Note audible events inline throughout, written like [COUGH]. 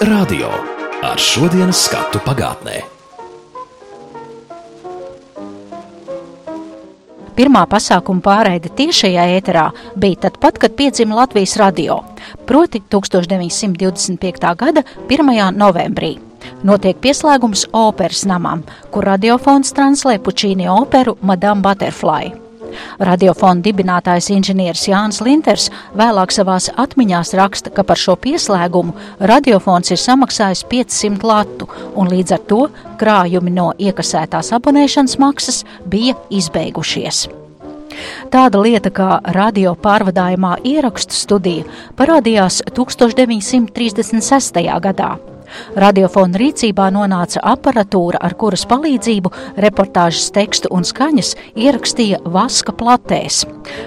Radio ar šodienas skatu pagātnē. Pirmā pasākuma pārraide tiešajā ēterā bija tad pat, kad piedzima Latvijas radio, proti 1925. gada 1. novembrī. Notiek pieslēgums operas namam, kur radiofons translē Pučīni operu Madame Butterfly. Radiofona dibinātājs inženieris Jānis Linters vēlāk savās atmiņās raksta, ka par šo pieslēgumu radiofons ir samaksājis 500 latu, un līdz ar to krājumi no iekasētās abonēšanas maksas bija izbeigušies. Tāda lieta kā radio pārvadājumā ierakstu studija parādījās 1936. gadā. Radiofona rīcībā nonāca aparatūra, ar kuras palīdzību reportāžas tekstu un skaņas ierakstīja vaska platēs.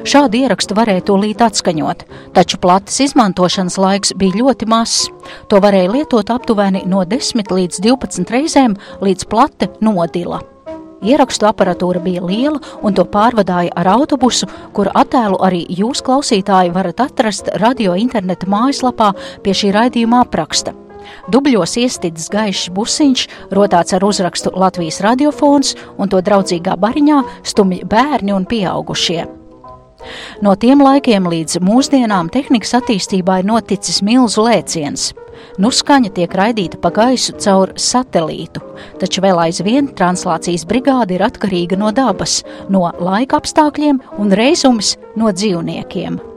Šādu ierakstu varēja tūlīt atskaņot, taču plates izmantošanas laiks bija ļoti mazs. To varēja lietot aptuveni no 10 līdz 12 reizēm, līdz plate nodila. Ierakstu aparatūra bija liela, un to pārvadāja ar autobusu, kura attēlu arī jūs, klausītāji, varat atrast radio interneta mājaslapā pie šī raidījuma apraksta. Dubļos iestidzis gaišs busiņš, rotāts ar uzrakstu Latvijas radiofons, un to draudzīgā bariņā stumj bērni un pieaugušie. No tiem laikiem līdz mūsdienām tehnikas attīstībā ir noticis milzu lēciens. Nu skaņa tiek raidīta pa gaisu caur satelītu, taču vēl aizvien translācijas brigāde ir atkarīga no dabas, no laika apstākļiem un reizums no dzīvniekiem.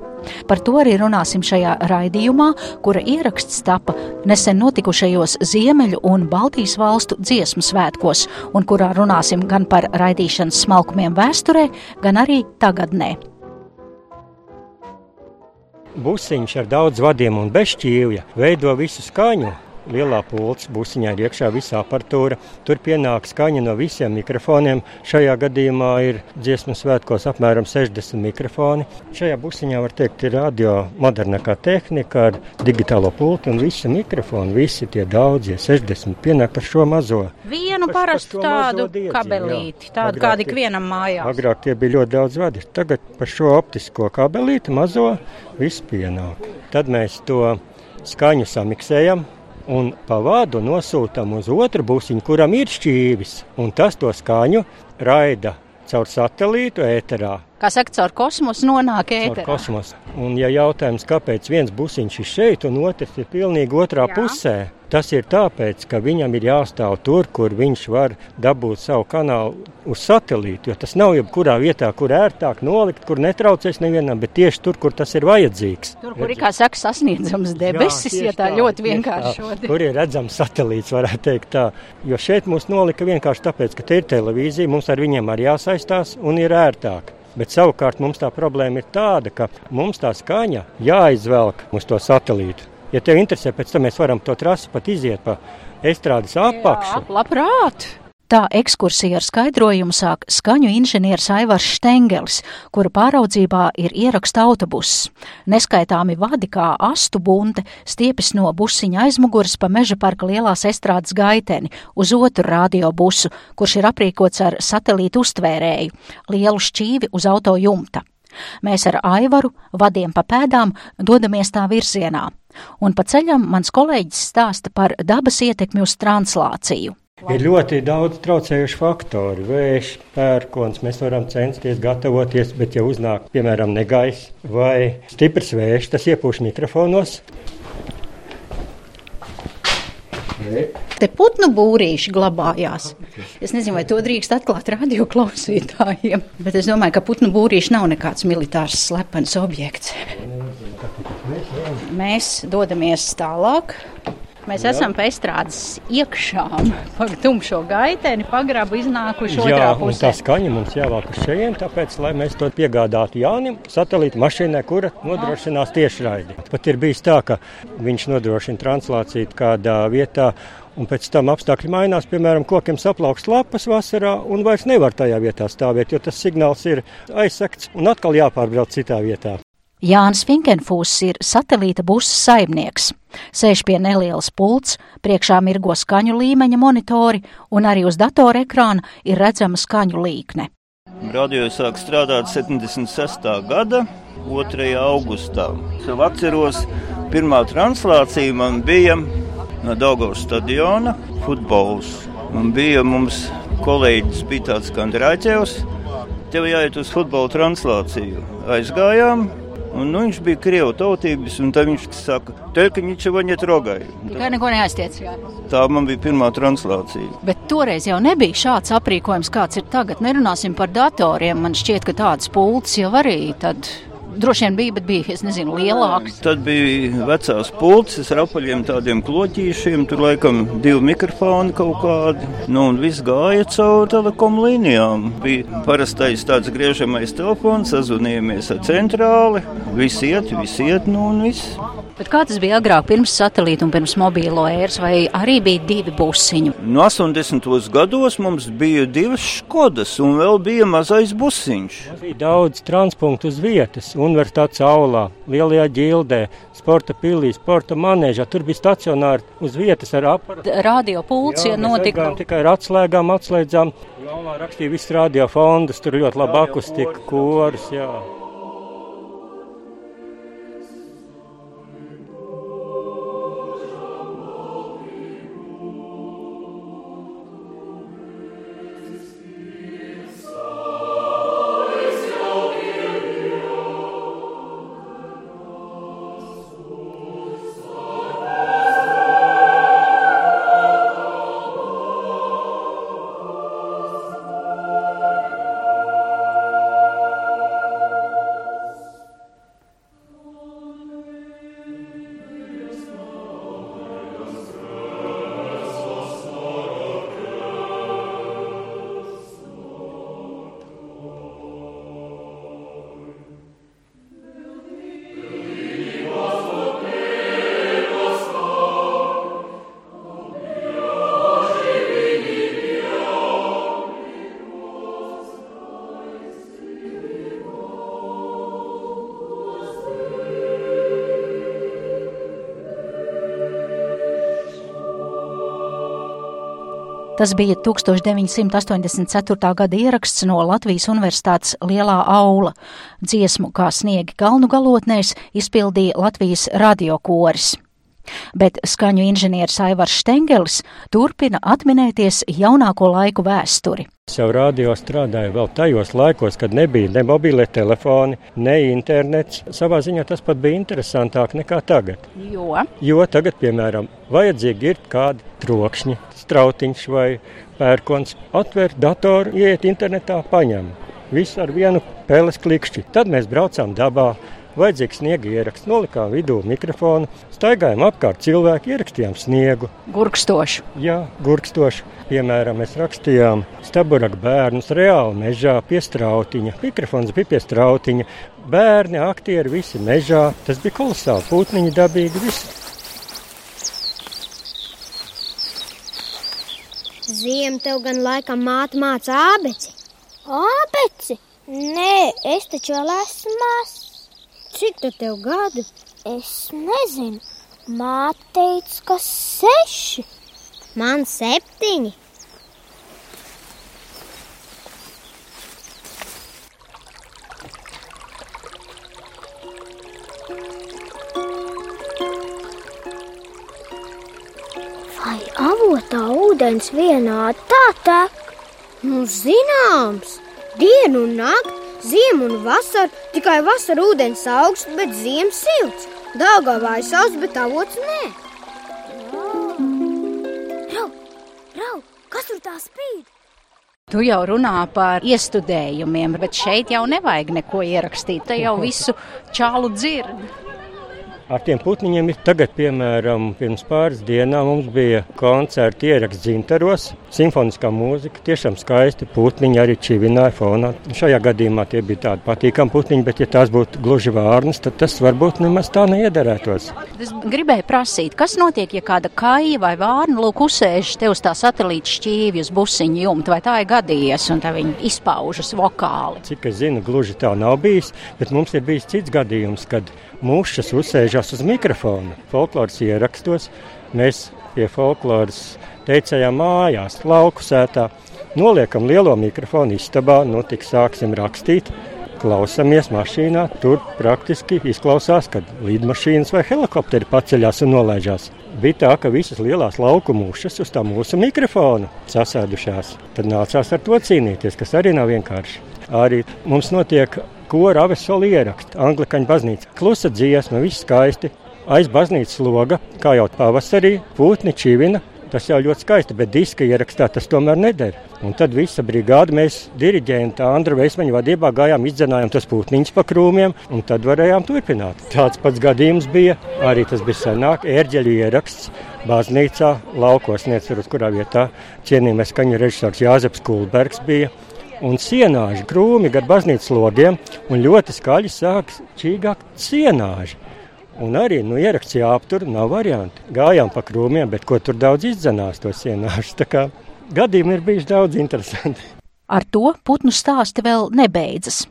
Par to arī runāsim šajā raidījumā, kura ieraksts tapa nesen notikušajos Ziemeļu un Baltijas valstu dziesmu svētkos, un kurā runāsim gan par raidīšanas smalkumiem vēsturē, gan arī tagadnē. Busiņš ar daudz vadiem un bez šķīvja veido visu skaņu, lielā pults, būsiņā ir iekšā visa aparatūra. Tur pienāk skaņa no visiem mikrofoniem. Šajā gadījumā ir dziesmu svētkos apmēram 60 mikrofoni. Šajā būsiņā var teikt, ir radio modernākā tehnika ar digitālo pultu un visi mikrofoni, visi tie daudzie, 60 pienāk par šo mazo. Vienu parastu tādu diedziņu, kabelīti, tādu kā ikvienam mājās. Agrāk tie bija ļoti daudz vadi. Tagad par šo optisko kabelīti mazo viss pienāk. Tad mēs to skaņu samiksējam, un pa vādu nosūtām uz otru būsiņu, kuram ir šķīvis, un tas to skaņu raida caur satelītu ēterā. Kā saka, caur kosmosu nonāk ēterā. Kosmos. Un, ja jautājums, kāpēc viens busiņš ir šeit un otrs ir pilnīgi otrā Jā. pusē, Tas ir tāpēc, ka viņam ir jāstāv tur, kur viņš var dabūt savu kanālu uz satelītu. Jo tas nav jebkurā vietā, kur ērtāk nolikt, kur netraucēs nevienam, bet tieši tur, kur tas ir vajadzīgs. Tur, kur ir kā saka, sasniedzams debesis, Jā, ja tā, tā ļoti vienkārši. Kur ir redzams satelīts, varētu teikt tā. Jo šeit mums nolika vienkārši tāpēc, ka te ir televīzija, mums ar viņiem arī jāsaistās un ir ērtāk. Bet savukārt mums tā problēma ir tāda, ka mums tā skaņa jāizvelk uz to satelītu. Ja tev interesē, pēc tam mēs varam to trasi pat iziet pa estrādes apakšu. Jā, labprāt! Tā ekskursija ar skaidrojumu sāk skaņu inženieris Aivars Štengelis, kura pāraudzībā ir ieraksta autobuss. Neskaitāmi vadi kā astu bunte stiepjas no busiņa aizmuguras pa meža parka lielās estrādes gaiteni uz otru radiobusu, kurš ir aprīkots ar satelītu uztvērēju, lielu šķīvi uz auto jumta. Mēs ar Aivaru, vadiem pa pēdām, dodamies tā virzienā, un pa ceļam mans kolēģis stāsta par dabas ietekmi uz translāciju. Ir ļoti daudz traucējušu faktoru. Vējš, pērkons, mēs varam censties gatavoties, bet ja uznāk, piemēram, negaiss vai stiprs vējš, tas iepūš mikrofonos, Te putnu būrīši glabājās. Es nezinu, vai to drīkst atklāt radio klausītājiem, bet es domāju, ka putnu būrīši nav nekāds militārs slepens objekts. Mēs dodamies tālāk. Mēs Jā. esam pēc strādes iekšā, pa tumšo gaiteni, pagrabu iznākuši Jā, otrā pusē. Tā skaņa mums jāvāk uz šejien, tāpēc, lai mēs to piegādātu Jānim, satelīta mašīnai, kura nodrošinās tiešraidi. Pat ir bijis tā, ka viņš nodrošina translāciju kādā vietā. Un pēc tam apstākļi mainās, piemēram, kokiem saplaukst lapas vasarā, un vairs nevar tajā vietā stāvēt, jo tas signāls ir aizsakts un atkal jāpārbrauc citā vietā. Jānis Finkenfūss ir satelīta busa saimnieks. Sēž pie nelielas pults, priekšā mirgo skaņu līmeņa monitori, un arī uz datora ekrāna ir redzama skaņu līkne. Radio sāk strādāt 76. gada 2. augustā. Es atceros, pirmā translācija man bija no Daugavas stadiona futbols. Un bija mums kolēģis, bija tāds Kandrāķevs, tev jāiet uz futbola translāciju. Aizgājām, Un, nu, viņš bija krievu tautības, un viņš saka, ka ir rogai. Tikai neko neaiztiec. Jā. Tā man bija pirmā translācija. Bet toreiz jau nebija šāds aprīkojums, kāds ir tagad. Nerunāsim par datoriem. Man šķiet, ka tādas pulces jau arī tad Droši vien bija, bet bija, es nezinu, lielāks. Tad bija vecās pulces ar apaļiem tādiem kloķīšiem, tur laikam divi mikrofoni kaut kādi. Nu, un viss gāja caur telekomu līnijām. Bija parastais tāds griežamais telefons, sazvanījāmies ar centrāli, visi iet, visi iet, nu un viss. Bet kā tas bija agrāk, pirms satelīta un pirms mobīlo ēras, vai arī bija divi busiņi? No 80. gados mums bija divas skodas, un vēl bija mazais busiņš. Bija daudz transpunktu uz vietas, universitātes aulā, lielajā ģildē, sporta pilī, sporta manēžā. Tur bija stacionāri uz vietas ar aparātu. Radio pulci notika. Tikai ar atslēgām, atslēdzām. Galvā rakstīja viss radio fondus, tur ļoti labi akustika, kors. Jā. Tas bija 1984. gada ieraksts no Latvijas Universitātes Lielā aula. Dziesmu kā sniegi galnu galotnēs izpildīja Latvijas radiokoris. Bet skaņu inženieris Aivars Štengelis turpina atminēties jaunāko laiku vēsturi. Es jau radio strādāju vēl tajos laikos, kad nebija ne mobilie telefoni, ne internets. Savā ziņā tas pat bija interesantāk nekā tagad. Jo, jo tagad, piemēram, vajadzīgi ir kādi trokšņi, strautiņš vai pērkons. Atver datoru, iet internetā, paņem. Visu ar vienu pēles klikšķi. Tad mēs braucām dabā, vajadzīgs sniega ieraksts. Nolikām vidū mikrofonu, staigājām apkārt cilvēku, ierakstījām sniegu. Gurkstoši. Jā, gurkstoši. Piemēram, mēs rakstījām staburaku bērnus reāli mežā pie strautiņa. Mikrofons bija pie strautiņa. Bērni, aktieri, visi mežā. Tas bija kolosāli, putniņi dabīgi, visi. Ziem tev gan laikam māte māca ābeci. Ābeci? Nē, es taču vēl esmu mazs. Cik tev gadu? Es nezinu. Māte teica, ka seši. Man septiņi. Avotā ūdens vienā tā tek? Nu, zināms, dienu un nakti Ziema un vasara tikai vasarā ūdens augsts, bet ziema silts. Dāngavā ir sauss, bet avots nē. Rau, rau, kas tur tā spīd? Tu jau runā par iestudējumiem, bet šeit jau nevajag neko ierakstīt. Te jau [LAUGHS] visu čālu dzird. Ar tiem putniņiem ir tagad, piemēram, pirms pāris dienām mums bija koncerta ieraksts dzintaros, simfoniskā mūzika, tiešām skaisti putniņi arī čivināja fonā. Šajā gadījumā tie bija tādi patīkami putniņi, bet ja tās būtu gluži vārnas, tad tas varbūt nemaz tā neiederētos. Es gribēju prasīt, kas notiek, ja kāda kaija vai vārna lūk uzsēž te uz tā satelīta šķīvja uz busiņu jumta, vai tā ir gadījies, un tā viņi izpaužas vokāli? Cik es zinu, gluži tā nav bijis, bet mums ir bijis cits gadījums, kad mušas uzsēžas uz mikrofona. Folkloras ierakstos mēs pie folkloras teicējām mājās, lauku sētā. Noliekam lielo mikrofonu istabā, nu tik sāksim rakstīt. klausamies mašīnā. Tur praktiski izklausās, kad lidmašīnas vai helikopteri paceļās un nolaižās. Bija tā, ka visas lielās lauku mušas uz tā mūsu mikrofona sasēdušās. Tad nācās ar to cīnīties, kas arī nav vienkārši. Arī mums notiek kora avesoli ieraksts, Anglikaņu baznīca. Klusa dziesma, viss skaisti. Aiz baznīcas loga, kā jau pavasarī, pūtni čivina, Tas jau ļoti skaisti, bet diska ierakstā tas tomēr neder. Un tad visa brigāde, mēs diriģenta Andra Veismaņa vadībā gājām, izdzenājām tos pūtniņus pa krūmiem, un tad varējām turpināt. Tāds pats gadījums bija, arī tas bija senāk, ērģeļu ieraksts baznīcā, laukos, neatceros, kurā vietā cienījamais skaņu režisors Jāzeps Kulbergs bija. Un sienāži krūmi gar baznīcas logiem, un ļoti skaļi sāk čīgāk sienāži. Un arī nu, ieraksts jāaptur, nav variantu. Gājām pa krūmiem, bet ko tur daudz izdzenās to sienāšu. Tā kā gadījumi ir bijuši daudz interesanti. Ar to putnu stāsti vēl nebeidzas.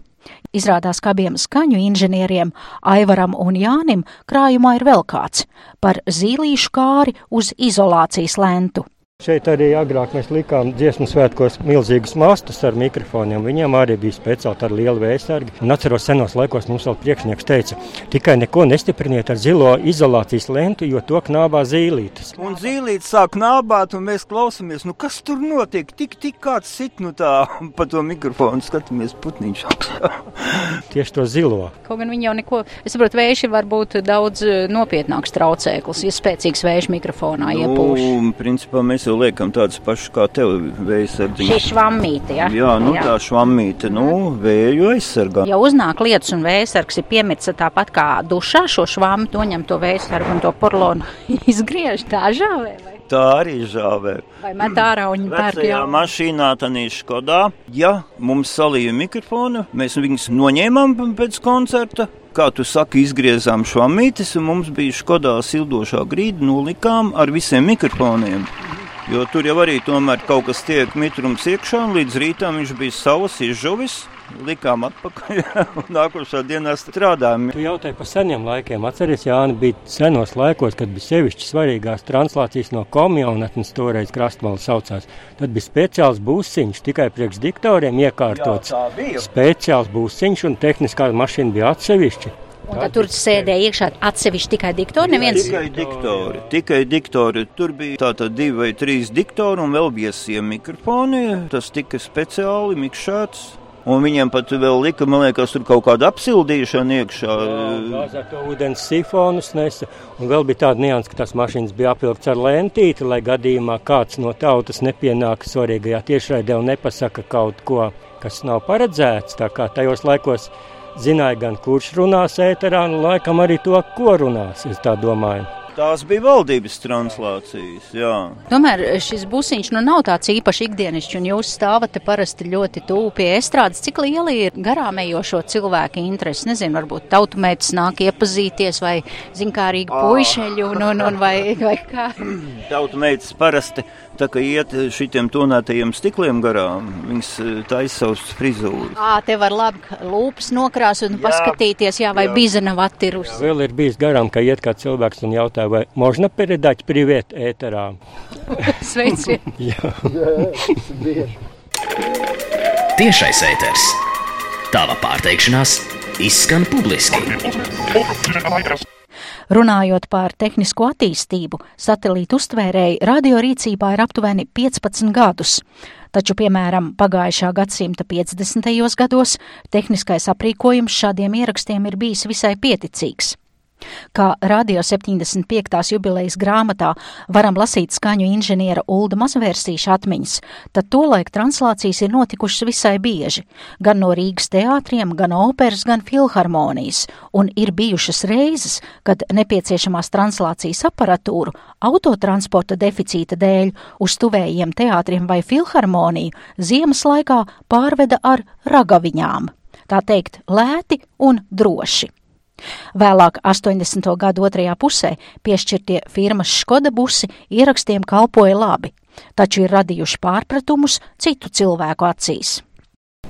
Izrādās, ka abiem skaņu inženieriem, Aivaram un Jānim, krājumā ir vēl kāds par zīlīšu kāri uz izolācijas lentu. Šeit arī agrāk mēs likām dziesmu svētkos milzīgus mastus ar mikrofoniem. Viņiem arī bija speciāli tādi lieli vējsargi. Un atceros, senos laikos mums vēl priekšnieks teica, tikai neko nestipriniet ar zilo izolācijas lentu, jo to knābā zīlītes. Un zīlītes sāk knābāt, un mēs klausāmies, nu kas tur notiek. Tik, tik kāds sit nu tā pa to mikrofonu, skatāmies putniņš. [LAUGHS] Tieši to zilo. Kaut gan viņi jau neko, es saprotu, vējši var būt daudz eh, nopietnāks traucēklis, ja spēcīgs vējš mikrofonā iepūš. Nu, principā mēs jau liekam tādus pašus kā tev vēja sardziņš. Šī švammīte, ja? Jā, nu jā. tā švammīte, nu, vēju aizsargā. Ja uznāk lietus un vējsargs ir piemirts tāpat kā dušā šo švammu, to ņem to vējsargu un to porlonu [LAUGHS] izgriež tā žāvē. Vai? Tā arī žāvē. Vai met ārā un pērk jau? mašīnā, tanī Škodā. Ja mums salīja mikrofonu, mēs viņus noņēmām pēc koncerta, kā tu saki, izgriezām švamītes, un mums bija Škodā sildošā grīda, nolikām ar visiem mikrofoniem. Jo tur jau arī tomēr kaut kas tiek mitrums iekšā, un līdz rītam viņš bija savs izžuvis. Likām atpakaļ, [LAUGHS] un nākošā dienā strādājām. Tu jautāji par seniem laikiem. Atceries, Jāni, bija senos laikos, kad bija sevišķi svarīgās translācijas no komjaunatnes, toreiz krastmalas saucās. Tad bija speciāls būsiņš tikai priekš diktoriem iekārtots. Jā, speciāls būsiņš un tehniskā mašīna bija atsevišķi. Un tad tur sēdēja iekšā atsevišķi tikai diktori. Neviens... Tikai diktori. Tikai diktori. Tur bija tātad divi vai trīs diktori un vēl viesie mikrofoni. Tas tika speciāli mikšēts. Un viņiem pat vēl lika, man liekas, tur kaut kāda apsildīšana iekšā. Gāzēto ūdens sifonus nesa. Un vēl bija tāda nianses, ka tās mašīnas bija apvilkts ar lentīti, lai gadījumā kāds no tautas nepienāk svarīgajā tiešraidē un nepasaka kaut ko, kas nav paredzēts. Tā kā tajos laikos zināja gan kurš runās ēterā, un laikam arī to, ko runās. Es tā domāju. Tās bija valdības translācijas. Jā. Tomēr šis busiņš nu, nav tāds īpaši ikdienišķs, un jūs stāvat parasti ļoti tuvu pie estrādes. Cik liela ir garām ejošo cilvēku interese? Nezinu, varbūt tautumētas nāk iepazīties vai zinkārīgi puišeļi un, un, un vai, vai kā. Tautumētas parasti tā kā iet šitiem tonētajiem stikliem garām, viņas e, taisa savus frizūrus. Ā, te var labi lūpas nokrāsot un jā, paskatīties, jā, vai jā. biza nav attirus. Jā, vēl ir bijis garām, ka iet kāds cilvēks un jautā, vai можно передать привет ēterā? [LAUGHS] Sveiciet! [LAUGHS] jā. jā, [LAUGHS] Tiešais ēters. Tava pārteikšanās izskan publiski. Runājot par tehnisko attīstību, satelītu uztvērēji radiorīcībā ir aptuveni 15 gadus. Taču, piemēram, pagājušā gadsimta 50. gados tehniskais aprīkojums šādiem ierakstiem ir bijis visai pieticīgs. Kā Radio 75. jubilejas grāmatā varam lasīt skaņu inženiera Ulda Mazvērsīša atmiņas, tad tolaik translācijas ir notikušas visai bieži, gan no Rīgas teātriem, gan operas, gan filharmonijas, un ir bijušas reizes, kad nepieciešamās translācijas aparatūru autotransporta deficīta dēļ uz tuvējiem teātriem vai filharmoniju ziemas laikā pārveda ar ragaviņām. Tā teikt, lēti un droši. Vēlāk, 80. gadu otrajā pusē, piešķirtie firmas Škoda busi ierakstiem kalpoja labi, taču ir radījuši pārpratumus citu cilvēku acīs.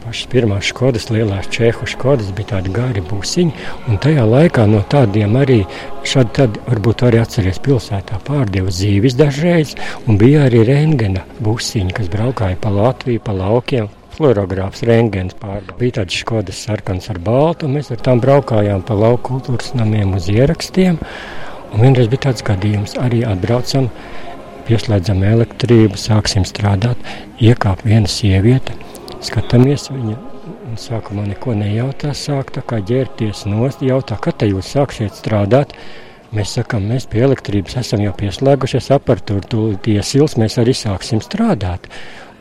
Pašas pirmās skodas, lielās čehu skodas bija tādi gari būsiņi, un tajā laikā no tādiem arī šādi tad varbūt arī atceries pilsētā pārdeva zīvis dažreiz, un bija arī rengena būsiņi, kas braukāja pa Latviju, pa laukiem. Fluorogrāfs, rengens pārbauda. Bija tāds škodas sarkans ar baltu, un mēs ar tām braukājām pa lauku kultūras namiem uz ierakstiem. Un vienreiz bija tāds gadījums, arī atbraucam, pieslēdzam elektrību, sāksim strādāt, iekāp viena sieviete, skatāmies viņa. Sākumā neko nejautā, sāk tā kā ģērties nost, jautā, kad te jūs sāksiet strādāt. Mēs sakām, mēs pie elektrības esam jau pieslēgušies aparatūru, tūlīt iesils, mēs arī sāksim strādāt.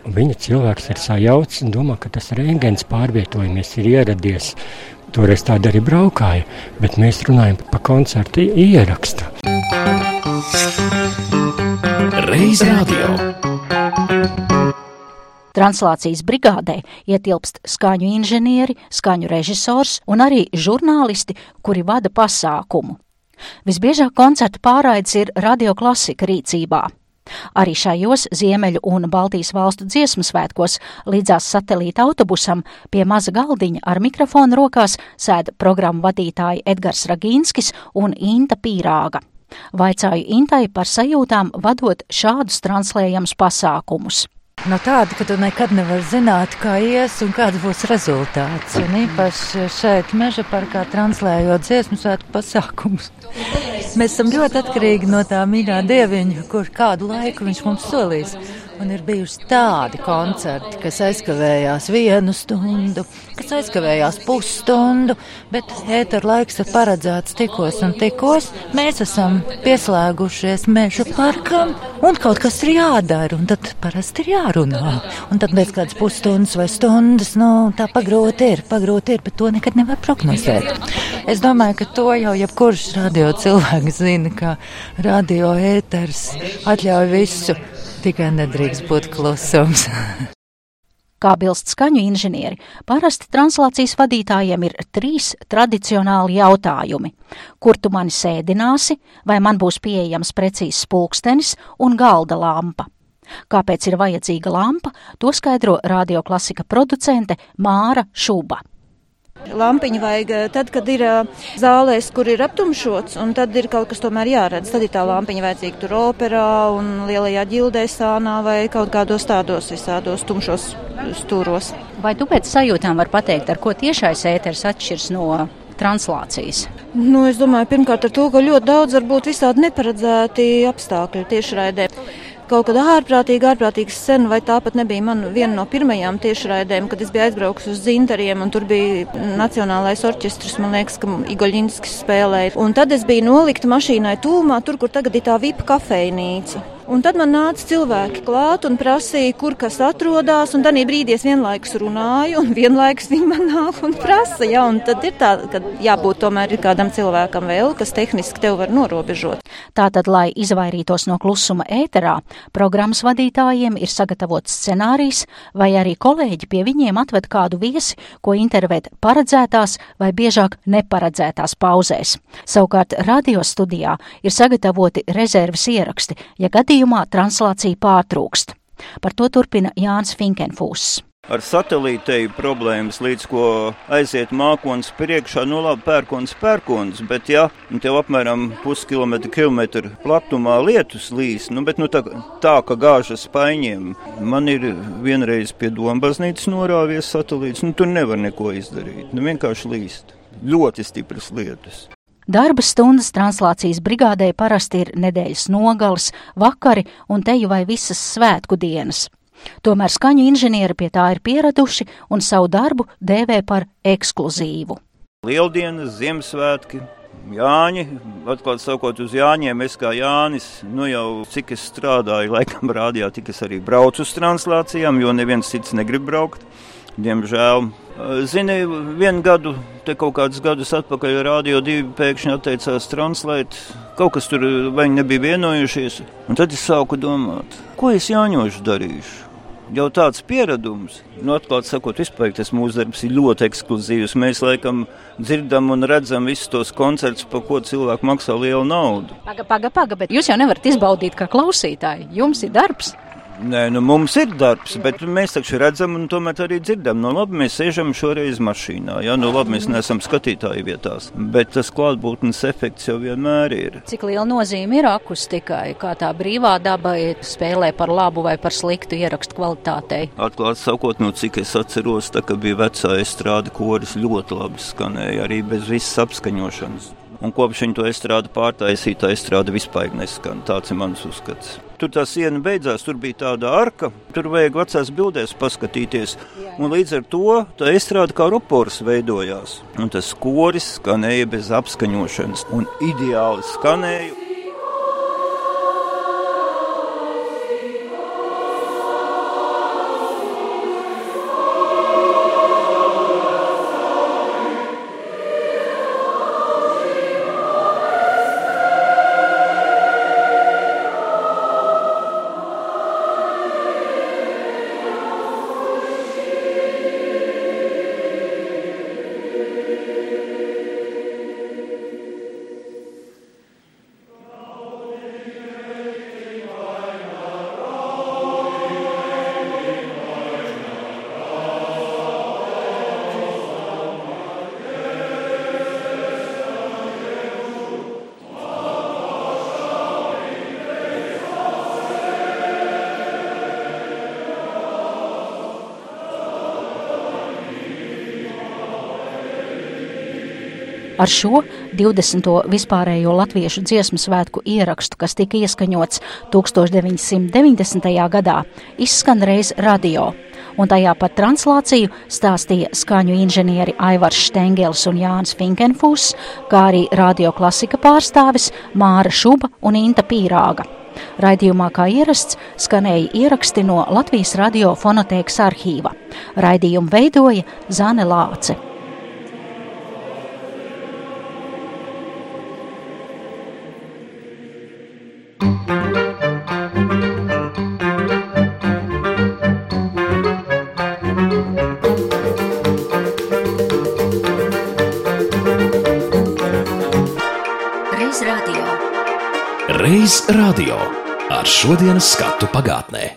Viņa cilvēks ir sajaucis un domā, ka tas rengens pārvietojamies ir ieradies. Toreiz tāda arī braukāja, bet mēs runājam par koncertu ierakstu. Reiz radio. Translācijas brigādē ietilpst skaņu inženieri, skaņu režisors un arī žurnālisti, kuri vada pasākumu. Visbiežāk koncertu pārraides ir radioklasika rīcībā. Arī šajos Ziemeļu un Baltijas valstu dziesmu svētkos līdzās satelīta autobusam pie maza galdiņa ar mikrofonu rokās sēda programmu vadītāji Edgars Ragīnskis un Inta Pīrāga. Vaicāju Intai par sajūtām vadot šādus translējamus pasākumus. No tāda, ka tu nekad nevari zināt, kā ies un kāds būs rezultāts. Un īpaši šeit meža parkā translējot dziesmu svētku pasākumus. Mēs esam ļoti atkarīgi no tā mīļā dieviņa, kur kādu laiku viņš mums solīs. Un ir bijuši tādi koncerti, kas aizkavējās vienu stundu, kas aizkavējās pusstundu, bet ēteru laiks ir paredzēts tikos un tikos. Mēs esam pieslēgušies meža parkam, un kaut kas ir jādara, un tad parasti ir jārunā. Un tad pēc kādas pusstundas vai stundas, nu, tā pagrūti ir, pagrūti ir, bet to nekad nevar prognozēt. Es domāju, ka to jau jebkurš radio cilvēks zina, ka radio ēters atļauj visu. Tikai nedrīkst būt klusums. [LAUGHS] Kā bilst skaņu inženieri, parasti translācijas vadītājiem ir trīs tradicionāli jautājumi - kur tu mani sēdināsi, vai man būs pieejams precīzs pulkstenis un galda lampa. Kāpēc ir vajadzīga lampa, to skaidro radioklasika producente Māra Šuba. Lampiņu vajag eh, tad, kad ir eh, zālēs, kur ir aptumšots, un tad ir kaut kas tomēr jāredz. Tad ir tā lampiņa vajadzīga tur operā un lielajā ģildē sānā vai kaut kādos tādos visādos tumšos stūros. Vai tu pēc sajūtām var pateikt, ar ko tiešais ēters atšķirs no translācijas? Nu, es domāju, pirmkārt ar to, ka ļoti daudz var būt visādi neparedzēti apstākļi tiešraidē kaut kad ārprātīgi, ārprātīgi sen, vai tāpat nebija man viena no pirmajām tiešraidēm, kad es biju aizbraukusi uz Zintariem, un tur bija Nacionālais orķestris, man liekas, ka Igoļinskis spēlēja. Un tad es biju nolikta mašīnai tūmā, tur, kur tagad ir tā vipa kafejnīca. Un tad man nāca cilvēki klāt un prasīja, kur kas atrodas. Un tad brīdī es vienlaikus runāju, un vienlaikus viņi man nāk un prasa. Ja, un tad ir tā, ka jābūt tomēr kādam cilvēkam vēl, kas tehniski tev var norobežot. Tātad, lai izvairītos no klusuma ēterā, programmas vadītājiem ir sagatavots scenārijs, vai arī kolēģi pie viņiem atved kādu viesi, ko intervēt paredzētās vai biežāk neparedzētās pauzēs. Savukārt radio studijā ir sagatavoti rezerves ieraksti, ja gadījumā gadījumā translācija pārtrūkst. Par to turpina Jānis Finkenfūss. Ar satelītēju problēmas, līdz ko aiziet mākslinieks priekšā, nu labi, pērkons, pērkons, bet ja tev apmēram puskilometru kilometru platumā lietus līs, nu, bet nu, tā, tā, ka gāžas spaiņiem, man ir vienreiz pie Dombaznīcas norāvies satelīts, nu tur nevar neko izdarīt, nu vienkārši līst. Ļoti stipras lietus. Darba stundas translācijas brigādē parasti ir nedēļas nogales, vakari un teju vai visas svētku dienas. Tomēr skaņu inženieri pie tā ir pieraduši un savu darbu dēvē par ekskluzīvu. Lieldienas, Ziemassvētki, Jāņi, atklāti sakot, uz Jāņiem es kā Jānis, nu jau cik es strādāju, laikam rādījā, tik es arī braucu uz translācijām, jo neviens cits negrib braukt. Diemžēl. Zini, vienu gadu, te kaut kādus gadus atpakaļ, Rādio 2 pēkšņi atteicās translēt. Kaut kas tur vai nebija vienojušies. Un tad es sāku domāt, ko es Jāņošu darīšu. Jau tāds pieredums, nu, atklāti sakot, vispār tas mūsu darbs ir ļoti ekskluzīvs. Mēs laikam dzirdam un redzam visus tos koncertus, par ko cilvēki maksā lielu naudu. Paga, paga, paga, bet jūs jau nevarat izbaudīt kā klausītāji. Jums ir darbs. Nē, nu mums ir darbs, bet mēs taču redzam un tomēr arī dzirdam. Nu, labi, mēs sēžam šoreiz mašīnā. Jā, nu, labi, mēs neesam skatītāji vietās, bet tas klātbūtnes efekts jau vienmēr ir. Cik liela nozīme ir akustikai, kā tā brīvā daba spēlē par labu vai par sliktu ierakstu kvalitātei? Atklāti sakot, nu, cik es atceros, tā, ka bija vecā estrāde koris ļoti labi skanēja, arī bez visas apskaņošanas. Un kopš viņa to estrādi pārtaisīja, tā estrāde vispār neskan. Tāds ir mans uzskats. Tur tā siena beidzās, tur bija tāda arka, tur vajag vecās bildēs paskatīties. Un līdz ar to tā estrāde kā rupors veidojās. Un tas koris skanēja bez apskaņošanas un ideāli skanēja. Ar šo 20. vispārējo latviešu dziesmu svētku ierakstu, kas tika ieskaņots 1990. gadā, izskan reiz radio, un tajā pat translāciju stāstīja skaņu inženieri Aivars Štengels un Jānis Finkenfūs, kā arī radio klasika pārstāvis Māra Šuba un Inta Pīrāga. Raidījumā, kā ierasts, skanēja ieraksti no Latvijas radio fonotēkas arhīva. Raidījumu veidoja Zane Lāce. Šodienas skatu pagātnē.